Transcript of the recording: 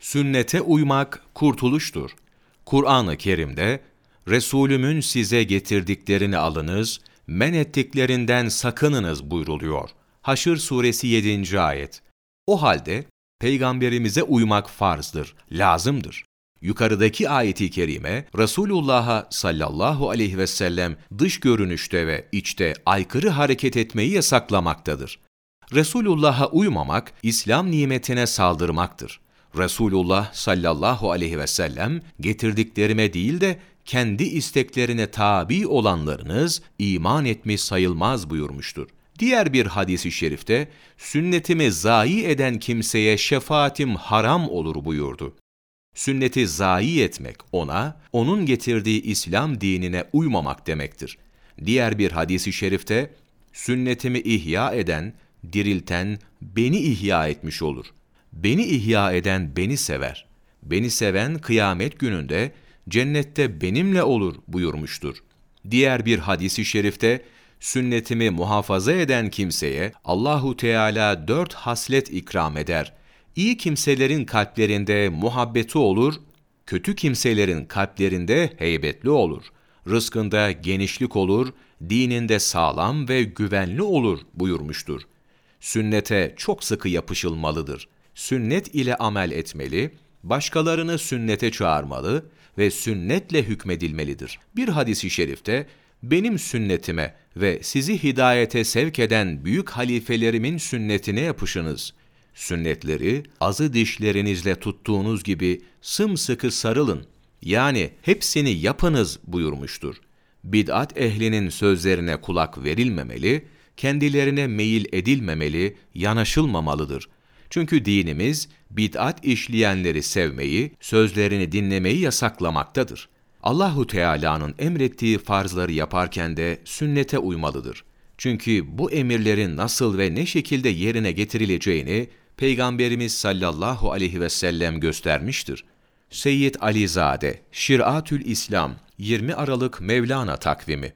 Sünnete uymak kurtuluştur. Kur'an-ı Kerim'de Resulümün size getirdiklerini alınız, men ettiklerinden sakınınız buyruluyor. Haşr suresi 7. ayet. O halde peygamberimize uymak farzdır, lazımdır. Yukarıdaki ayeti kerime Resulullah'a sallallahu aleyhi ve sellem dış görünüşte ve içte aykırı hareket etmeyi yasaklamaktadır. Resulullah'a uymamak İslam nimetine saldırmaktır. Resulullah sallallahu aleyhi ve sellem getirdiklerime değil de kendi isteklerine tabi olanlarınız iman etmiş sayılmaz buyurmuştur. Diğer bir hadisi şerifte sünnetimi zayi eden kimseye şefaatim haram olur buyurdu. Sünneti zayi etmek ona, onun getirdiği İslam dinine uymamak demektir. Diğer bir hadisi şerifte sünnetimi ihya eden, dirilten beni ihya etmiş olur. Beni ihya eden beni sever. Beni seven kıyamet gününde cennette benimle olur buyurmuştur. Diğer bir hadisi şerifte sünnetimi muhafaza eden kimseye Allahu Teala dört haslet ikram eder. İyi kimselerin kalplerinde muhabbeti olur, kötü kimselerin kalplerinde heybetli olur. Rızkında genişlik olur, dininde sağlam ve güvenli olur buyurmuştur. Sünnete çok sıkı yapışılmalıdır. Sünnet ile amel etmeli, başkalarını sünnete çağırmalı ve sünnetle hükmedilmelidir. Bir hadisi şerifte, benim sünnetime ve sizi hidayete sevk eden büyük halifelerimin sünnetine yapışınız. Sünnetleri azı dişlerinizle tuttuğunuz gibi sımsıkı sarılın. Yani hepsini yapınız buyurmuştur. Bid'at ehlinin sözlerine kulak verilmemeli, kendilerine meyil edilmemeli, yanaşılmamalıdır. Çünkü dinimiz bid'at işleyenleri sevmeyi, sözlerini dinlemeyi yasaklamaktadır. Allahu Teala'nın emrettiği farzları yaparken de sünnete uymalıdır. Çünkü bu emirlerin nasıl ve ne şekilde yerine getirileceğini Peygamberimiz sallallahu aleyhi ve sellem göstermiştir. Seyyid Alizade, Şiratül İslam, 20 Aralık Mevlana takvimi